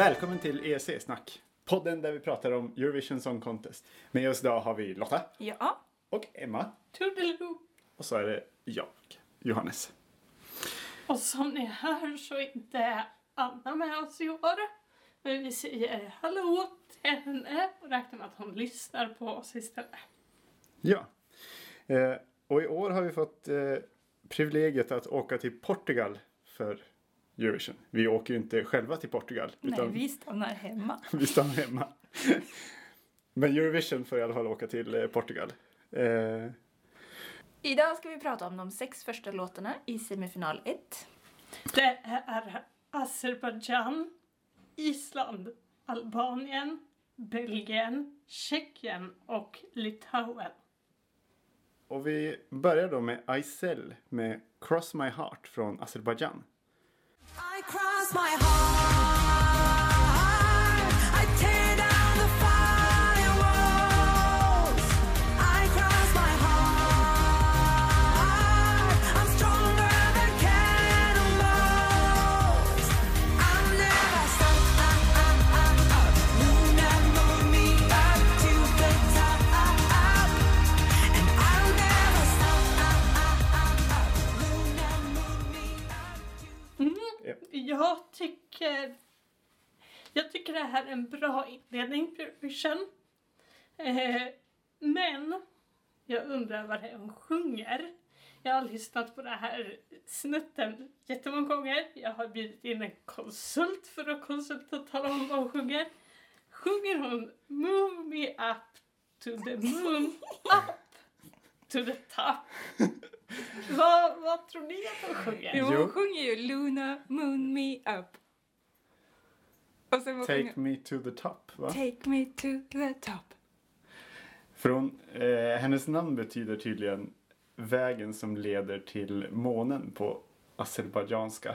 Välkommen till EEC-snack. Podden där vi pratar om Eurovision Song Contest. Med oss idag har vi Lotta Ja. och Emma. Toodaloo! Och så är det jag, Johannes. Och som ni hör så är inte Anna med oss i år. Men vi säger hallå till henne och räknar med att hon lyssnar på oss istället. Ja. Eh, och i år har vi fått eh, privilegiet att åka till Portugal för Eurovision. Vi åker ju inte själva till Portugal. Nej, vi stannar hemma. vi stannar hemma. Men Eurovision får i alla fall åka till eh, Portugal. Eh, Idag ska vi prata om de sex första låtarna i semifinal 1. Det är Azerbajdzjan, Island, Albanien, Belgien, Tjeckien och Litauen. och vi börjar då med Aysel med Cross My Heart från Azerbajdzjan. I cross my heart. Tycker, jag tycker det här är en bra inledning på Eurovision. Eh, men jag undrar vad det är hon sjunger. Jag har lyssnat på den här snutten jättemånga gånger. Jag har bjudit in en konsult för att konsulta och tala om vad hon sjunger. Sjunger hon Move me up to the moon, up to the top? vad, vad tror ni att hon sjunger? Jo, Jo. hon sjunger ju Luna, moon me up. Take me to the top, va? Take me to the top. För hon, eh, hennes namn betyder tydligen vägen som leder till månen på azerbajdzjanska.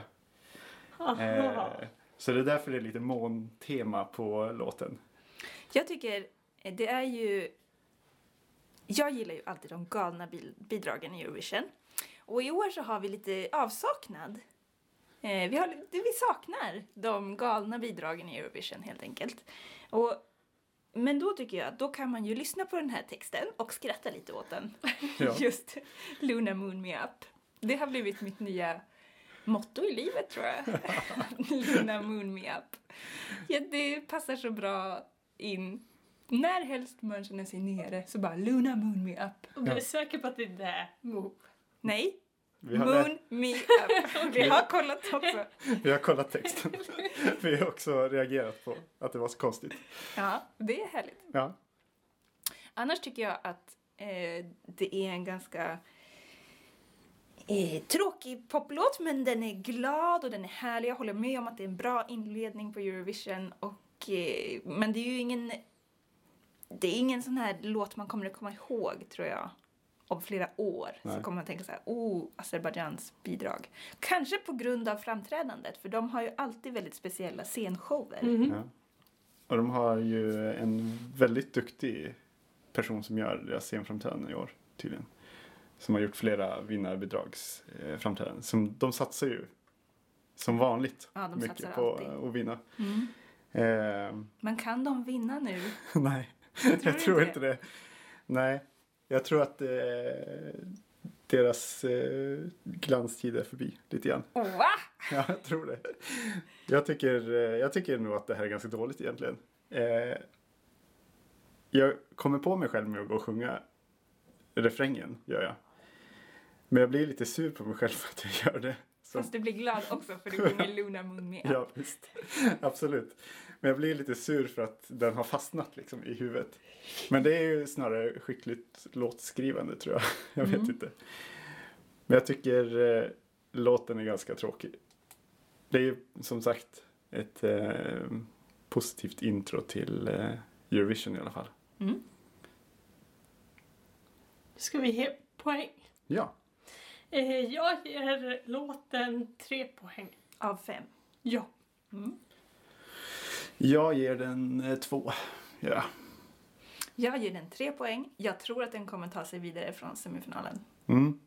Eh, så det är därför det är lite måntema på låten. Jag tycker eh, det är ju... Jag gillar ju alltid de galna bidragen i Eurovision. Och i år så har vi lite avsaknad. Eh, vi, har, vi saknar de galna bidragen i Eurovision helt enkelt. Och, men då tycker jag att då kan man ju lyssna på den här texten och skratta lite åt den. Ja. Just Luna Moon Me Up. Det har blivit mitt nya motto i livet tror jag. Luna Moon Me Up. Ja, det passar så bra in. När helst man känner sig nere så bara Luna Moon Me Up. Och du är säker på att det är det? Nej, Vi har, Moon Me Up. Vi har kollat också. vi har kollat texten. vi har också reagerat på att det var så konstigt. Ja, det är härligt. Ja. Annars tycker jag att eh, det är en ganska eh, tråkig poplåt men den är glad och den är härlig. Jag håller med om att det är en bra inledning på Eurovision. Och, eh, men det är ju ingen, det är ingen sån här låt man kommer att komma ihåg tror jag. Om flera år Nej. så kommer man tänka så här, oh, Azerbajdzjans bidrag. Kanske på grund av framträdandet, för de har ju alltid väldigt speciella scenshower. ja. Och de har ju en väldigt duktig person som gör deras scenframträdanden i år tydligen. Som har gjort flera vinnarbidragsframträdanden. Som de satsar ju som vanligt Ja, de mycket på alltid. att vinna. Mm. Eh, Men kan de vinna nu? Nej, Tror jag tror inte inte det. Nej, jag tror att eh, deras eh, glanstid är förbi lite grann. Va? Ja, jag tror det. Jag tycker, eh, jag tycker nog att det här är ganska dåligt egentligen. Eh, jag kommer på mig själv med att gå och sjunga refrängen, gör jag. Men jag blir lite sur på mig själv för att jag gör det. Så, Fast du blir glad också för du sjunger Luna Moon Me Up. ja, visst. Absolut. Men jag blir lite sur för att den har fastnat liksom i huvudet. Men det är ju snarare skickligt låtskrivande tror jag. Jag vet Mm. inte. Men jag tycker eh, låten är ganska tråkig. Det är ju som sagt ett eh, positivt intro till eh, Eurovision i alla fall. Mm. Ska vi ge poäng? Ja, Eh, jag ger låten tre poäng. Av fem. Ja. Jag ger den eh, två. Ja. Jag ger den tre poäng. Jag tror att den kommer ta sig vidare från semifinalen. Mm.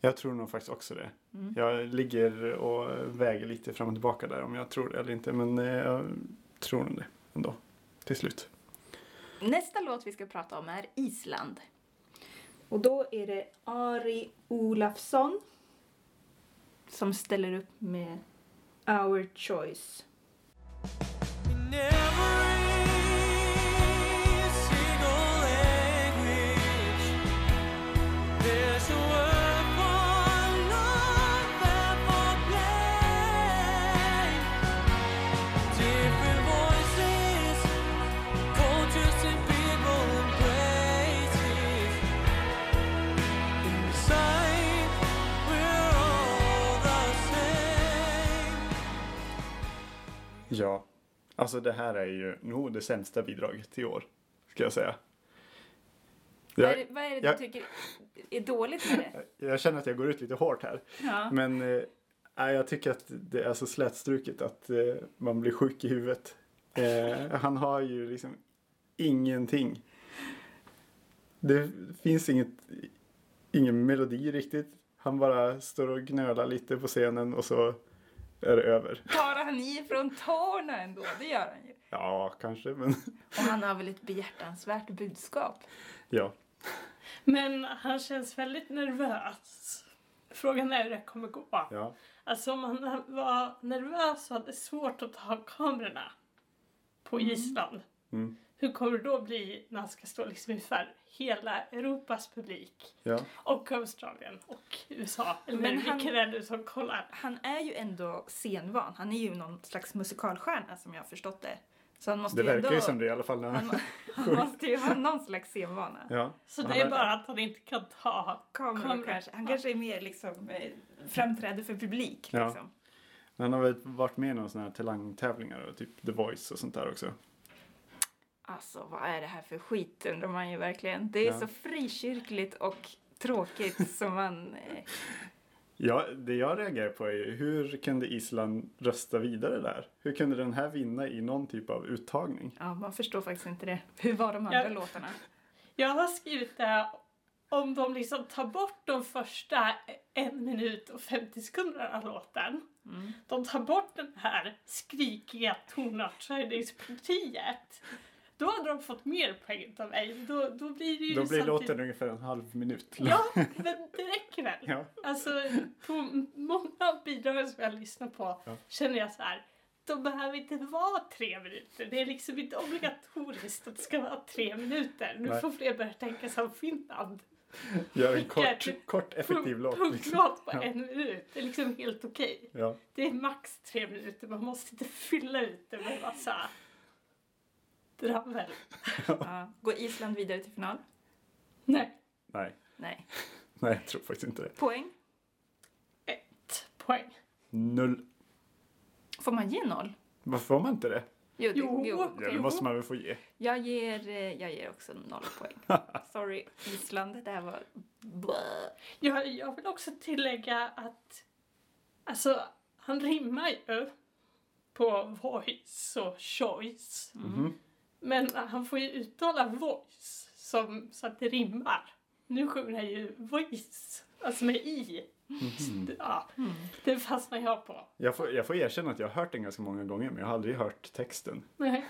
Jag tror nog faktiskt också det. Jag ligger och väger lite fram och tillbaka där om jag tror det eller inte. Men eh, jag tror nog det ändå. Till slut. Nästa låt vi ska prata om är Island. Och då är det Ari Olafsson som ställer upp med Our Choice. In alltså det här är ju nog det sämsta bidraget i år. Ska jag säga. Vad är, Jag, vad är det du jag- tycker är dåligt med det? jag känner att jag går ut lite hårt här. Ja. Men eh, jag tycker att det är så slätstruket att eh, man blir sjuk i huvudet. Eh, han har ju liksom ingenting. Det finns inget, ingen melodi riktigt. Han bara står och gnölar lite på scenen och så är det över. Tar han i från tårna ändå? Det gör han ju. Ja, kanske, men Och han har väl ett behjärtansvärt budskap? ja. Men han känns väldigt nervös. Frågan är hur det kommer gå. ja. Alltså om han var nervös och hade svårt att ta kamerorna på Island. Mm. Hur kommer det då bli när han ska stå liksom inför hela Europas publik? ja. Och Australien och USA. Eller Men Men han- vilken är det som kollar? Han är ju ändå scenvan. Han är ju någon slags musikalstjärna som jag har förstått det. Så han måste Det ju verkar ändå... ju som det i alla fall. När Han, han... han måste ju ha någon slags scenvana. ja. Så det är bara att han inte kan ta Kameror kanske. Han kanske är mer liksom eh, framträder för publik. Ja. Liksom. Han har väl varit med i några sådana här talangtävlingar och typ The Voice och sånt där också. Alltså vad är det här för skit undrar man ju verkligen. Det är Ja. så frikyrkligt och tråkigt som man... Eh, Ja, det jag reagerar på är ju hur kunde Island rösta vidare där? Hur kunde den här vinna i någon typ av uttagning? ja, man förstår faktiskt inte det. Hur var de andra Ja. låtarna? Jag har skrivit det om de liksom tar bort de första en minut och 50 sekunderna av låten. Mm. De tar bort den här skrikiga tonartshöjningspartiet. Då hade de fått mer poäng av mig. Då, då blir det ju Då blir samtidigt- låten ungefär en halv minut. Ja, men det räcker väl? Ja. Alltså, på många av bidragen som jag lyssnar på Ja. känner jag så här. De behöver inte vara tre minuter. Det är liksom inte obligatoriskt att det ska vara tre minuter. Nu Nej. får fler börja tänka som Finland. Gör en kort, kort effektiv låt. Liksom. Punktlåt på Ja. en minut. Det är liksom helt okej. Ja. Det är max tre minuter. Man måste inte fylla ut det med massa dravel. Ja. Går Island vidare till final? Nej, Nej. Nej. Nej, jag tror faktiskt inte det. Poäng? ett poäng. Noll. Får man ge noll? Varför får man inte det? Jo, det, Jo. jo. Ja, det måste man väl få ge. Jag, ger, eh, jag ger också noll poäng. Sorry Island, det här var... Jag, jag vill också tillägga att alltså, han rimmar ju på voice och choice. Mhm. Men han får ju uttala voice som, så att det rimmar. Nu sjunger han ju voice, alltså med i. Ja, det fastnar jag på. Jag, får, jag får erkänna att jag har hört den ganska många gånger men jag har aldrig hört texten. Nej,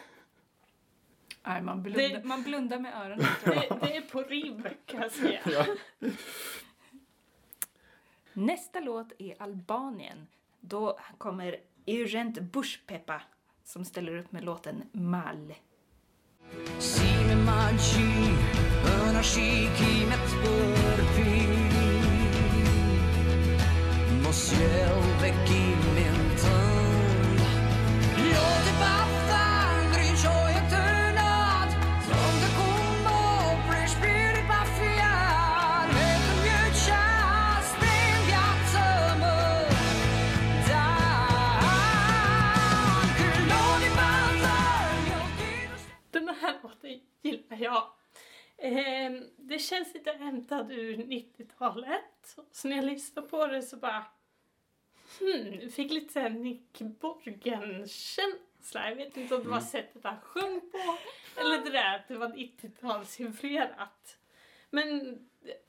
Nej, man, blundar, Det- man blundar med öronen. det, det är på rim kan jag säga. Ja. Nästa låt är Albanien. Då kommer Urgent Bushpeppa som ställer upp med låten Mal. Si me magji, në shikimet përpi. Mos jel bekim känns lite hämtad ur 90-talet. Så när jag lyssnar på det så bara... Hmm, fick lite såhär Nick Borgen-känsla. Jag vet inte om det var sättet han sjöng på eller det där att det var 90-talsinfluerat. Men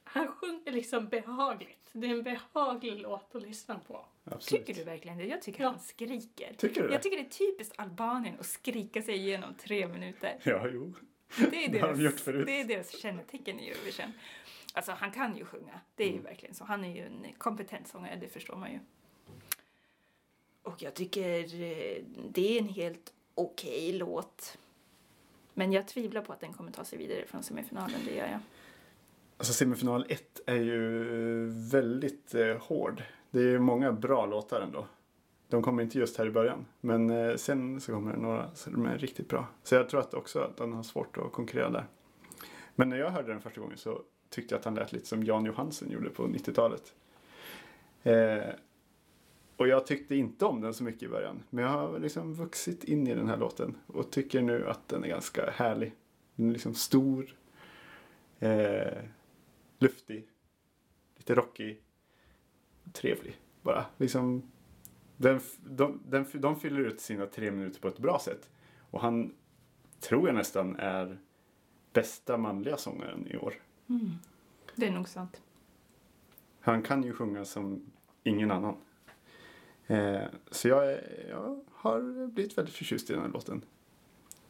han sjunger liksom behagligt. Det är en behaglig låt att lyssna på. Absolut. Tycker du verkligen det? Jag tycker Ja. han skriker. Tycker du det? Jag tycker det är typiskt Albanien att skrika sig igenom tre minuter. Ja, jo. Det är Det har de deras, det är deras kännetecken i Eurovision. Alltså han kan ju sjunga, det är ju Mm. verkligen så. Han är ju en kompetent sångare, det förstår man ju. Och jag tycker eh, det är en helt okej låt. Men jag tvivlar på att den kommer ta sig vidare från semifinalen, det gör jag. Alltså semifinal 1 är ju väldigt eh, hård. Det är ju många bra låtar ändå. De kommer inte just här i början. Men eh, sen så kommer det några så de är riktigt bra. Så jag tror att också att han har svårt att konkurrera där. Men när jag hörde den första gången så tyckte jag att han lät lite som Jan Johansen gjorde på 90-talet. Eh, och jag tyckte inte om den så mycket i början. Men jag har liksom vuxit in i den här låten och tycker nu att den är ganska härlig. Den är liksom stor. Eh, luftig, lite rockig, trevlig bara. Liksom, den, de, den, de fyller ut sina tre minuter på ett bra sätt. Och han tror jag nästan är bästa manliga sångaren i år. Det är nog sant. Han kan ju sjunga som ingen annan. Eh, så jag, är- jag har blivit väldigt förtjust i den här låten.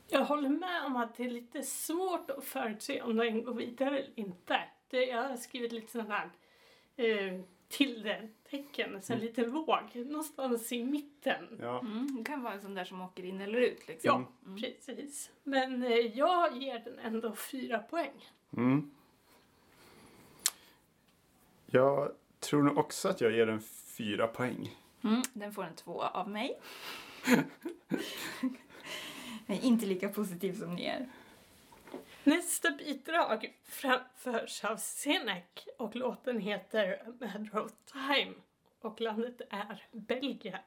Jag håller med om att det är lite svårt att förutse om den går vidare eller inte. Det, jag har skrivit lite sådana här eh, så en liten våg någonstans i mitten. Ja, Mm, det kan vara en sån där som åker in eller ut liksom. Ja, precis. Men eh, jag ger den ändå fyra poäng. Mm. Jag tror nog också att jag ger den fyra poäng. Mm, den får en två av mig. Men inte lika positiv som ni är. Nästa bidrag framförs av Senec och låten heter Matter of Time och landet är Belgien.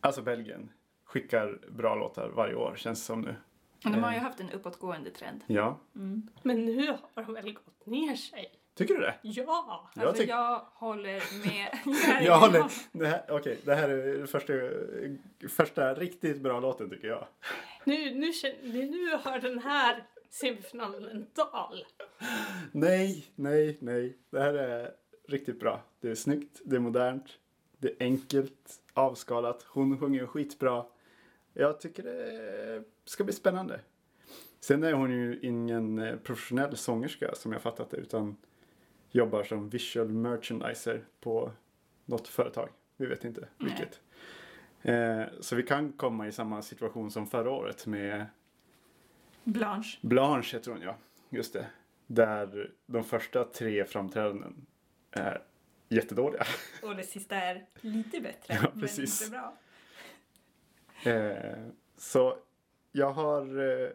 Alltså Belgien skickar bra låtar varje år känns det som nu. De har ju haft en uppåtgående trend. Ja, Men nu har de väl gått ner sig? tycker du det? Ja! Jag Alltså jag håller med. Jag håller. Det här, okej, det här är första, första riktigt bra låten tycker jag. Nu, nu, känner, nu har den här semifinalen en dal. Nej, nej, nej. Det här är riktigt bra. Det är snyggt, det är modernt, det är enkelt, avskalat. Hon sjunger skitbra. Jag tycker det ska bli spännande. Sen är hon ju ingen eh, professionell sångerska som jag fattat det utan jobbar som visual merchandiser på något företag. Vi vet inte Nej. vilket. Eh, så vi kan komma i samma situation som förra året med Blanche. Blanche heter hon ja, just det. Där de första tre framträdanden är jättedåliga. Och det sista är lite bättre. Ja, men inte bra. Eh, så jag har eh,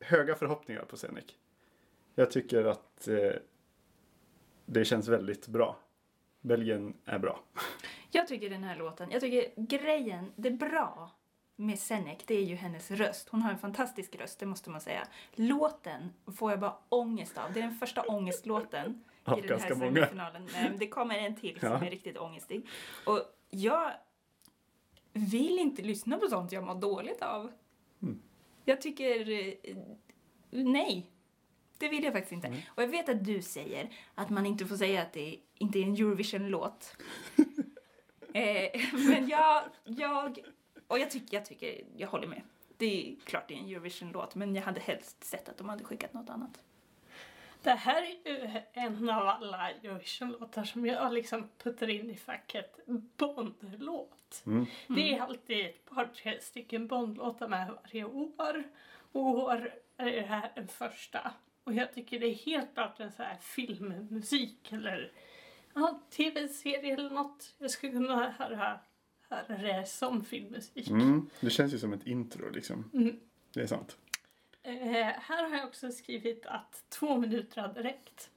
höga förhoppningar på Zenek. Jag tycker att eh, det känns väldigt bra. Belgien är bra. Jag tycker den här låten, jag tycker grejen, det bra med Senek, det är ju hennes röst. Hon har en fantastisk röst, det måste man säga. Låten får jag bara ångest av. Det är den första ångestlåten Av i den här många. semifinalen. Nej, Det kommer en till som Ja. är riktigt ångestig. Och jag vill inte lyssna på sånt jag mår dåligt av. Mm. Jag tycker... eh, Nej. Det vill jag faktiskt inte. Och jag vet att du säger att man inte får säga att det inte är en Eurovision-låt. eh, men jag, jag... Och jag tycker, jag tycker, jag håller med. Det är klart det är en Eurovision-låt, men jag hade helst sett att de hade skickat något annat. Det här är ju en av alla Eurovision-låtar som jag liksom puttar in i facket Bond-låt. Mm. Det är alltid ett par, tre stycken Bond-låtar med varje år. Och år är det här den första. Och jag tycker det är helt klart en så här filmmusik eller ja, tv-serie eller något. Jag skulle kunna höra, höra det som filmmusik. Mm. Det känns ju som ett intro liksom. Mm. Det är sant. Eh, här har jag också skrivit att två minuter hade räckt.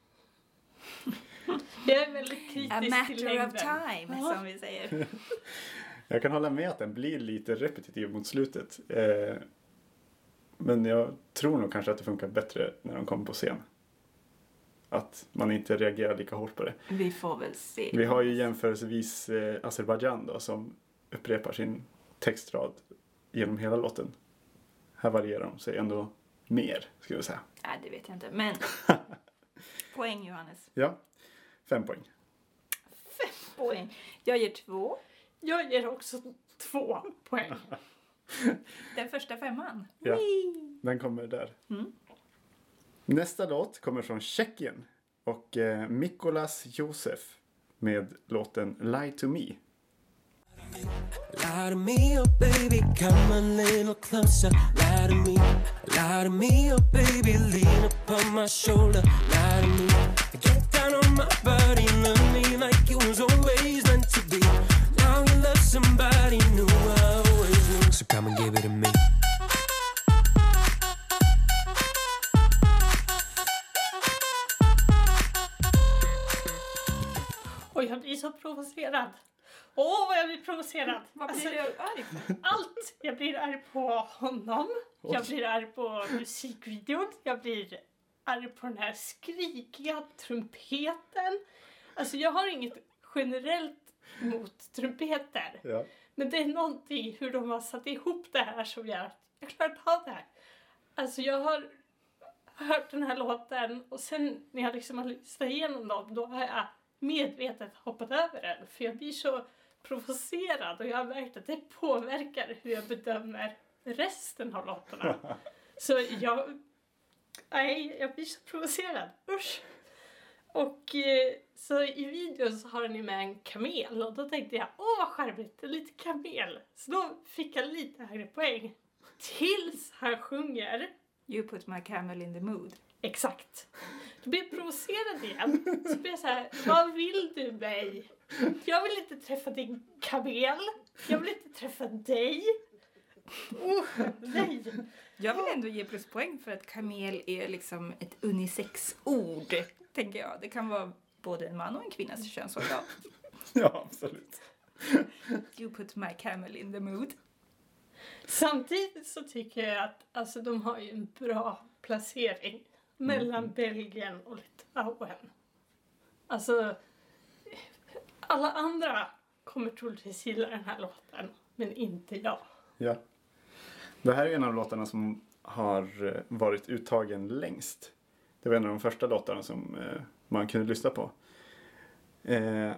Jag är väldigt kritisk A till matter längden. of time, Ja. som vi säger. Jag kan hålla med att den blir lite repetitiv mot slutet. Eh, men jag tror nog kanske att det funkar bättre när de kommer på scen. Att man inte reagerar lika hårt på det. Vi får väl se. Vi har ju jämförelsevis eh, Azerbajdzjan då som upprepar sin textrad genom hela låten. Här varierar de sig ändå mer, skulle jag säga. Nej, det vet jag inte. Men poäng Johannes. Ja, fem poäng. Poäng. Jag ger två. Jag ger också två poäng. Den första femman. Ja. Whee! Den kommer där. Mm. Nästa låt kommer från Tjeckien och eh, Mikolas Josef med låten Lie to me. Lie to me, oh baby, come a little closer. Lie to me, lie to me, oh baby, lean upon my shoulder. Lie to me, get down on my body, love me like it was always meant to be. Now you love somebody new, I always knew. So come and give it to me. Och jag blir så provocerad. Åh, vad jag blir provocerad! Vad Alltså, blir du arg på? allt! Jag blir arg på honom, jag blir arg på musikvideon, jag blir arg på den här skrikiga trumpeten. Alltså jag har inget generellt mot trumpeter. Ja. Men det är någonting hur de har satt ihop det här som gör att jag klarar inte av det här. Alltså jag har hört den här låten och sen när jag liksom har lyssnat igenom dem då har jag medvetet hoppat över den. För jag blir så provocerad och jag har märkt att det påverkar hur jag bedömer resten av låtarna. Så jag... Nej, jag blir så provocerad. Usch! Och eh, så i videon så har ju med en kamel och då tänkte jag åh vad charmigt, en liten kamel. Så då fick jag lite högre poäng. Tills han sjunger You put my camel in the mood. exakt. Då blir jag provocerad igen. Så blir jag så här, vad vill du mig? Jag vill inte träffa din kamel. Jag vill inte träffa dig. Oh, nej. Jag vill ändå ge pluspoäng för att kamel är liksom ett unisex-ord, tänker jag. Det kan vara både en man och en kvinnas könsorgan. ja, absolut. You put my camel in the mood. Samtidigt så tycker jag att alltså, de har ju en bra placering mellan Belgien och Litauen. Alltså, alla andra kommer troligtvis gilla den här låten, men inte jag. Ja. Det här är en av låtarna som har eh, varit uttagen längst. Det var en av de första låtarna som eh, man kunde lyssna på. Eh,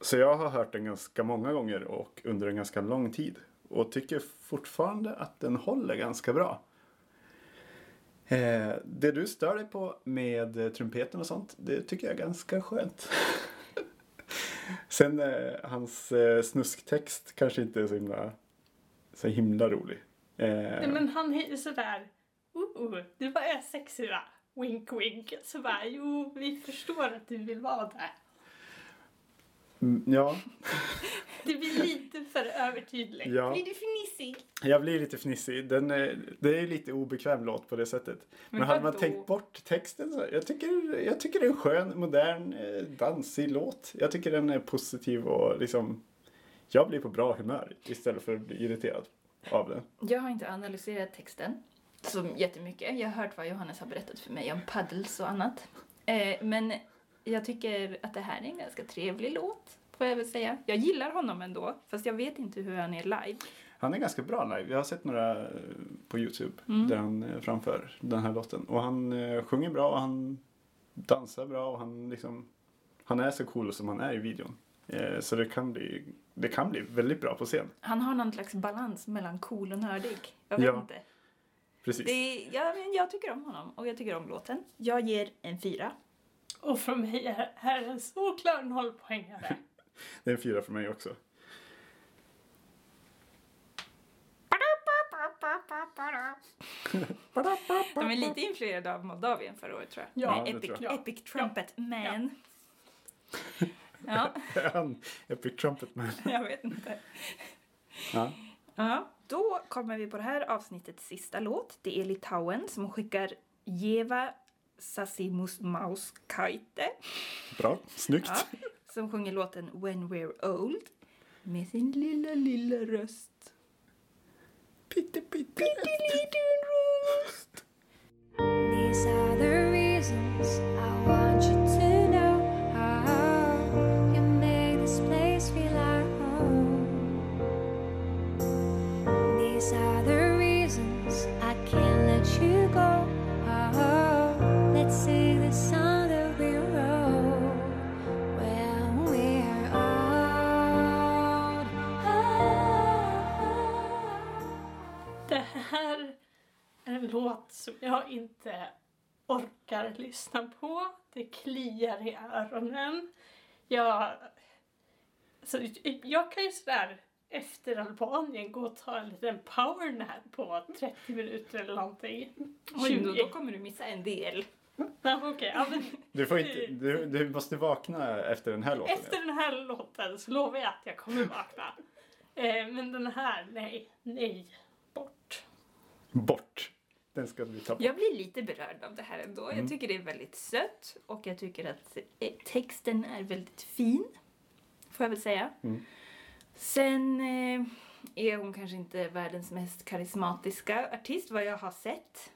så jag har hört den ganska många gånger och under en ganska lång tid. Och tycker fortfarande att den håller ganska bra. Det du stör dig på med trumpeten och sånt, det tycker jag är ganska skönt. Sen eh, hans eh, snusktext kanske inte är så himla, så himla rolig. Eh, Nej, men han är ju sådär, oh, du bara är sexig va? Wink wink. Så bara, jo vi förstår att du vill vara där mm, ja, Det blir lite för övertydligt. ja, Blir du fnissig? jag blir lite fnissig. Den är, det är lite obekväm låt på det sättet. Men, Men hade man vadå? tänkt bort texten så jag tycker, jag tycker det är en skön, modern, eh, dansig låt. Jag tycker den är positiv och liksom jag blir på bra humör istället för att bli irriterad av den. Jag har inte analyserat texten så jättemycket. Jag har hört vad Johannes har berättat för mig om paddles och annat. Eh, men jag tycker att det här är en ganska trevlig låt, får jag väl säga. Jag gillar honom ändå, fast jag vet inte hur han är live. Han är ganska bra live. Jag har sett några eh, på Youtube Mm. där han eh, framför den här låten. Och han eh, sjunger bra och han dansar bra och han liksom han är så cool som han är i videon. Så det kan bli det kan bli väldigt bra på scen. Han har någon slags balans mellan cool och nördig. Jag vet Ja. inte. Precis. Det är, ja, men jag tycker om honom och jag tycker om låten. Jag ger en fyra. Och för mig är här en solklar nollpoängare. Det är en fyra för mig också. De är lite influerade av Moldavien förra året tror jag. Ja, Med Epic, tror jag. Epic Trumpet Man. Ja, Han, Epic Trumpet Man. jag vet inte. Ja. Ja, då kommer vi på det här avsnittets sista låt. Det är Litauen som skickar Jeva Sassimus Mauskaite. Bra, snyggt. Ja, som sjunger låten When We're Old med sin lilla, lilla röst. Pitte, pitte. Pytteliten röst. These are the reasons I want you to know how you make this place feel like home. These are the som jag inte orkar lyssna på. Det kliar i öronen. Jag, så jag kan ju sådär efter Albanien gå och ta en liten powernap på 30 minuter eller någonting. Oj, då, 20. då kommer du missa en del. Ja, okej, ja, men Du, får inte, du, du måste vakna efter den här låten. efter den här låten så lovar jag att jag kommer vakna. Eh, men den här, nej, nej, bort. Bort. Den ska vi ta bort. Jag blir lite berörd av det här ändå. Mm. Jag tycker det är väldigt sött och jag tycker att eh, texten är väldigt fin. Får jag väl säga. Mm. Sen eh, är hon kanske inte världens mest karismatiska artist vad jag har sett.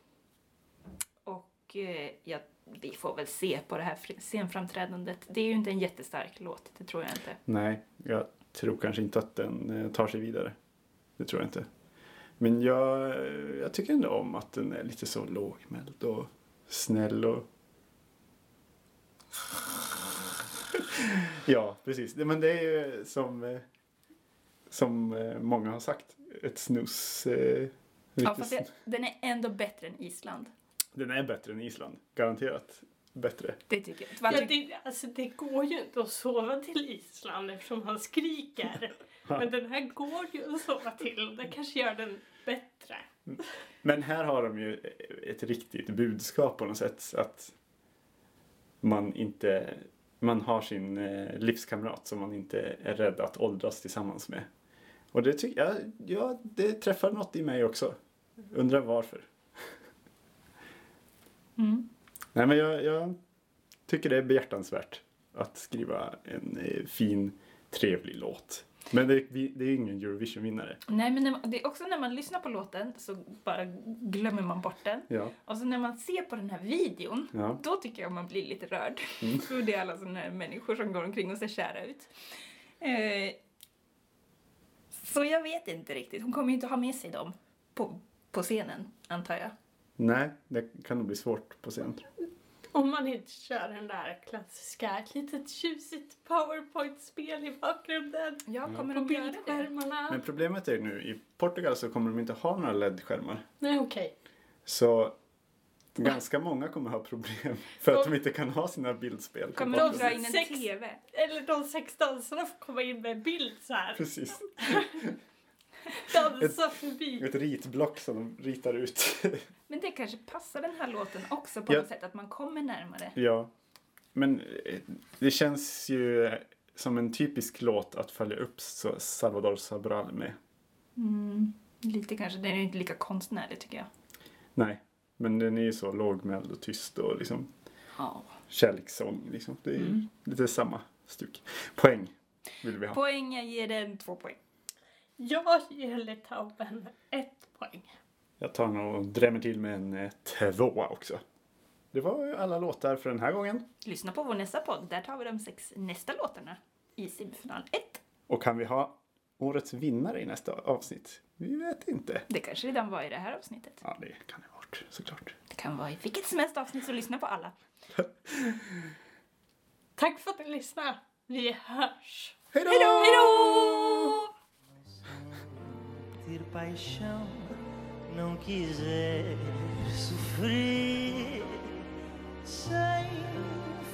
Och eh, ja, vi får väl se på det här fr- scenframträdandet. Det är ju inte en jättestark låt, det tror jag inte. Nej, jag tror kanske inte att den eh, tar sig vidare. Det tror jag inte. Men jag, jag tycker ändå om att den är lite så lågmäld och snäll och... ja, precis. Men det är ju som, som många har sagt, ett snus... Eh, Ja, fast det, den är ändå bättre än Island. Den är bättre än Island. Garanterat bättre. Det tycker jag. Ja, det, alltså, det går ju inte att sova till Island eftersom han skriker. Men den här går ju att sova till och det kanske gör den bättre. Men här har de ju ett riktigt budskap på något sätt. Att man inte man har sin eh, livskamrat som man inte är rädd att åldras tillsammans med. Och det tycker jag, ja, det träffar något i mig också. Undrar varför. Mm. Nej men jag, jag tycker det är behjärtansvärt att skriva en eh, fin, trevlig låt. Men det, det är ingen Eurovision-vinnare. Nej, men när man, det är också när man lyssnar på låten så bara glömmer man bort den. Ja, Och så när man ser på den här videon, ja. då tycker jag man blir lite rörd. Mm. För det är alla sådana här människor som går omkring och ser kära ut. Eh, så jag vet inte riktigt. Hon kommer ju inte ha med sig dem på, på scenen, antar jag. Nej, det kan nog bli svårt på scen. Om man inte kör den där klassiska, ett litet tjusigt powerpoint-spel i bakgrunden. Jag kommer På det. bildskärmarna. Men problemet är nu, i Portugal så kommer de inte ha några LED-skärmar. Nej, okej. Så ganska många kommer ha problem för att de inte kan ha sina bildspel. på Kommer de dra in en TV? Eller de sex dansarna får komma in med en bild så här. Precis. Dansa förbi. Ett ritblock som de ritar ut. Men det kanske passar den här låten också på Ja. något sätt, att man kommer närmare. ja. Men eh, det känns ju som en typisk låt att följa upp Salvador Sobral med. Mm, lite kanske, den är ju inte lika konstnärlig tycker jag. Nej, men den är ju så lågmäld och tyst och liksom Ja. kärlekssång. Liksom. Det är Mm. lite samma stuk. Poäng vill vi ha. Poäng, jag ger den två poäng. Jag ger Litauen ett poäng. Jag tar nog och drämmer till med en eh, tvåa också. Det var ju alla låtar för den här gången. Lyssna på vår nästa podd, där tar vi de sex nästa låtarna i semifinal 1. Och kan vi ha årets vinnare i nästa avsnitt? Vi vet inte. Det kanske redan var i det här avsnittet. Ja, det kan det ha varit såklart. Det kan vara i vilket som helst avsnitt, så lyssna på alla. Tack för att ni lyssnade. Vi hörs. Hej då! Ter paixão, não quiser sofrer sem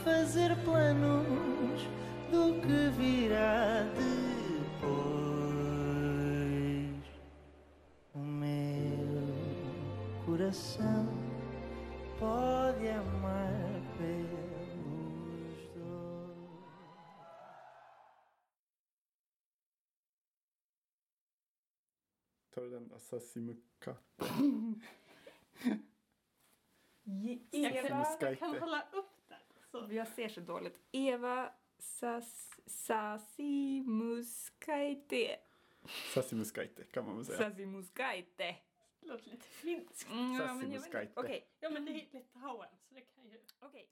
fazer planos do que virá depois. O meu coração pode Tar du den Asasimuka? Jag kan, Eva... jag kan hålla upp den. Så. Jag ser så dåligt. Eva Sas, Sasimuskaite. Sassimuskaite kan man väl säga. Sasimuskaite. Det låter lite finskt. Mm, ja. Sasimuskaite. Okej, Ja men det är Litauen så det kan ju... okej.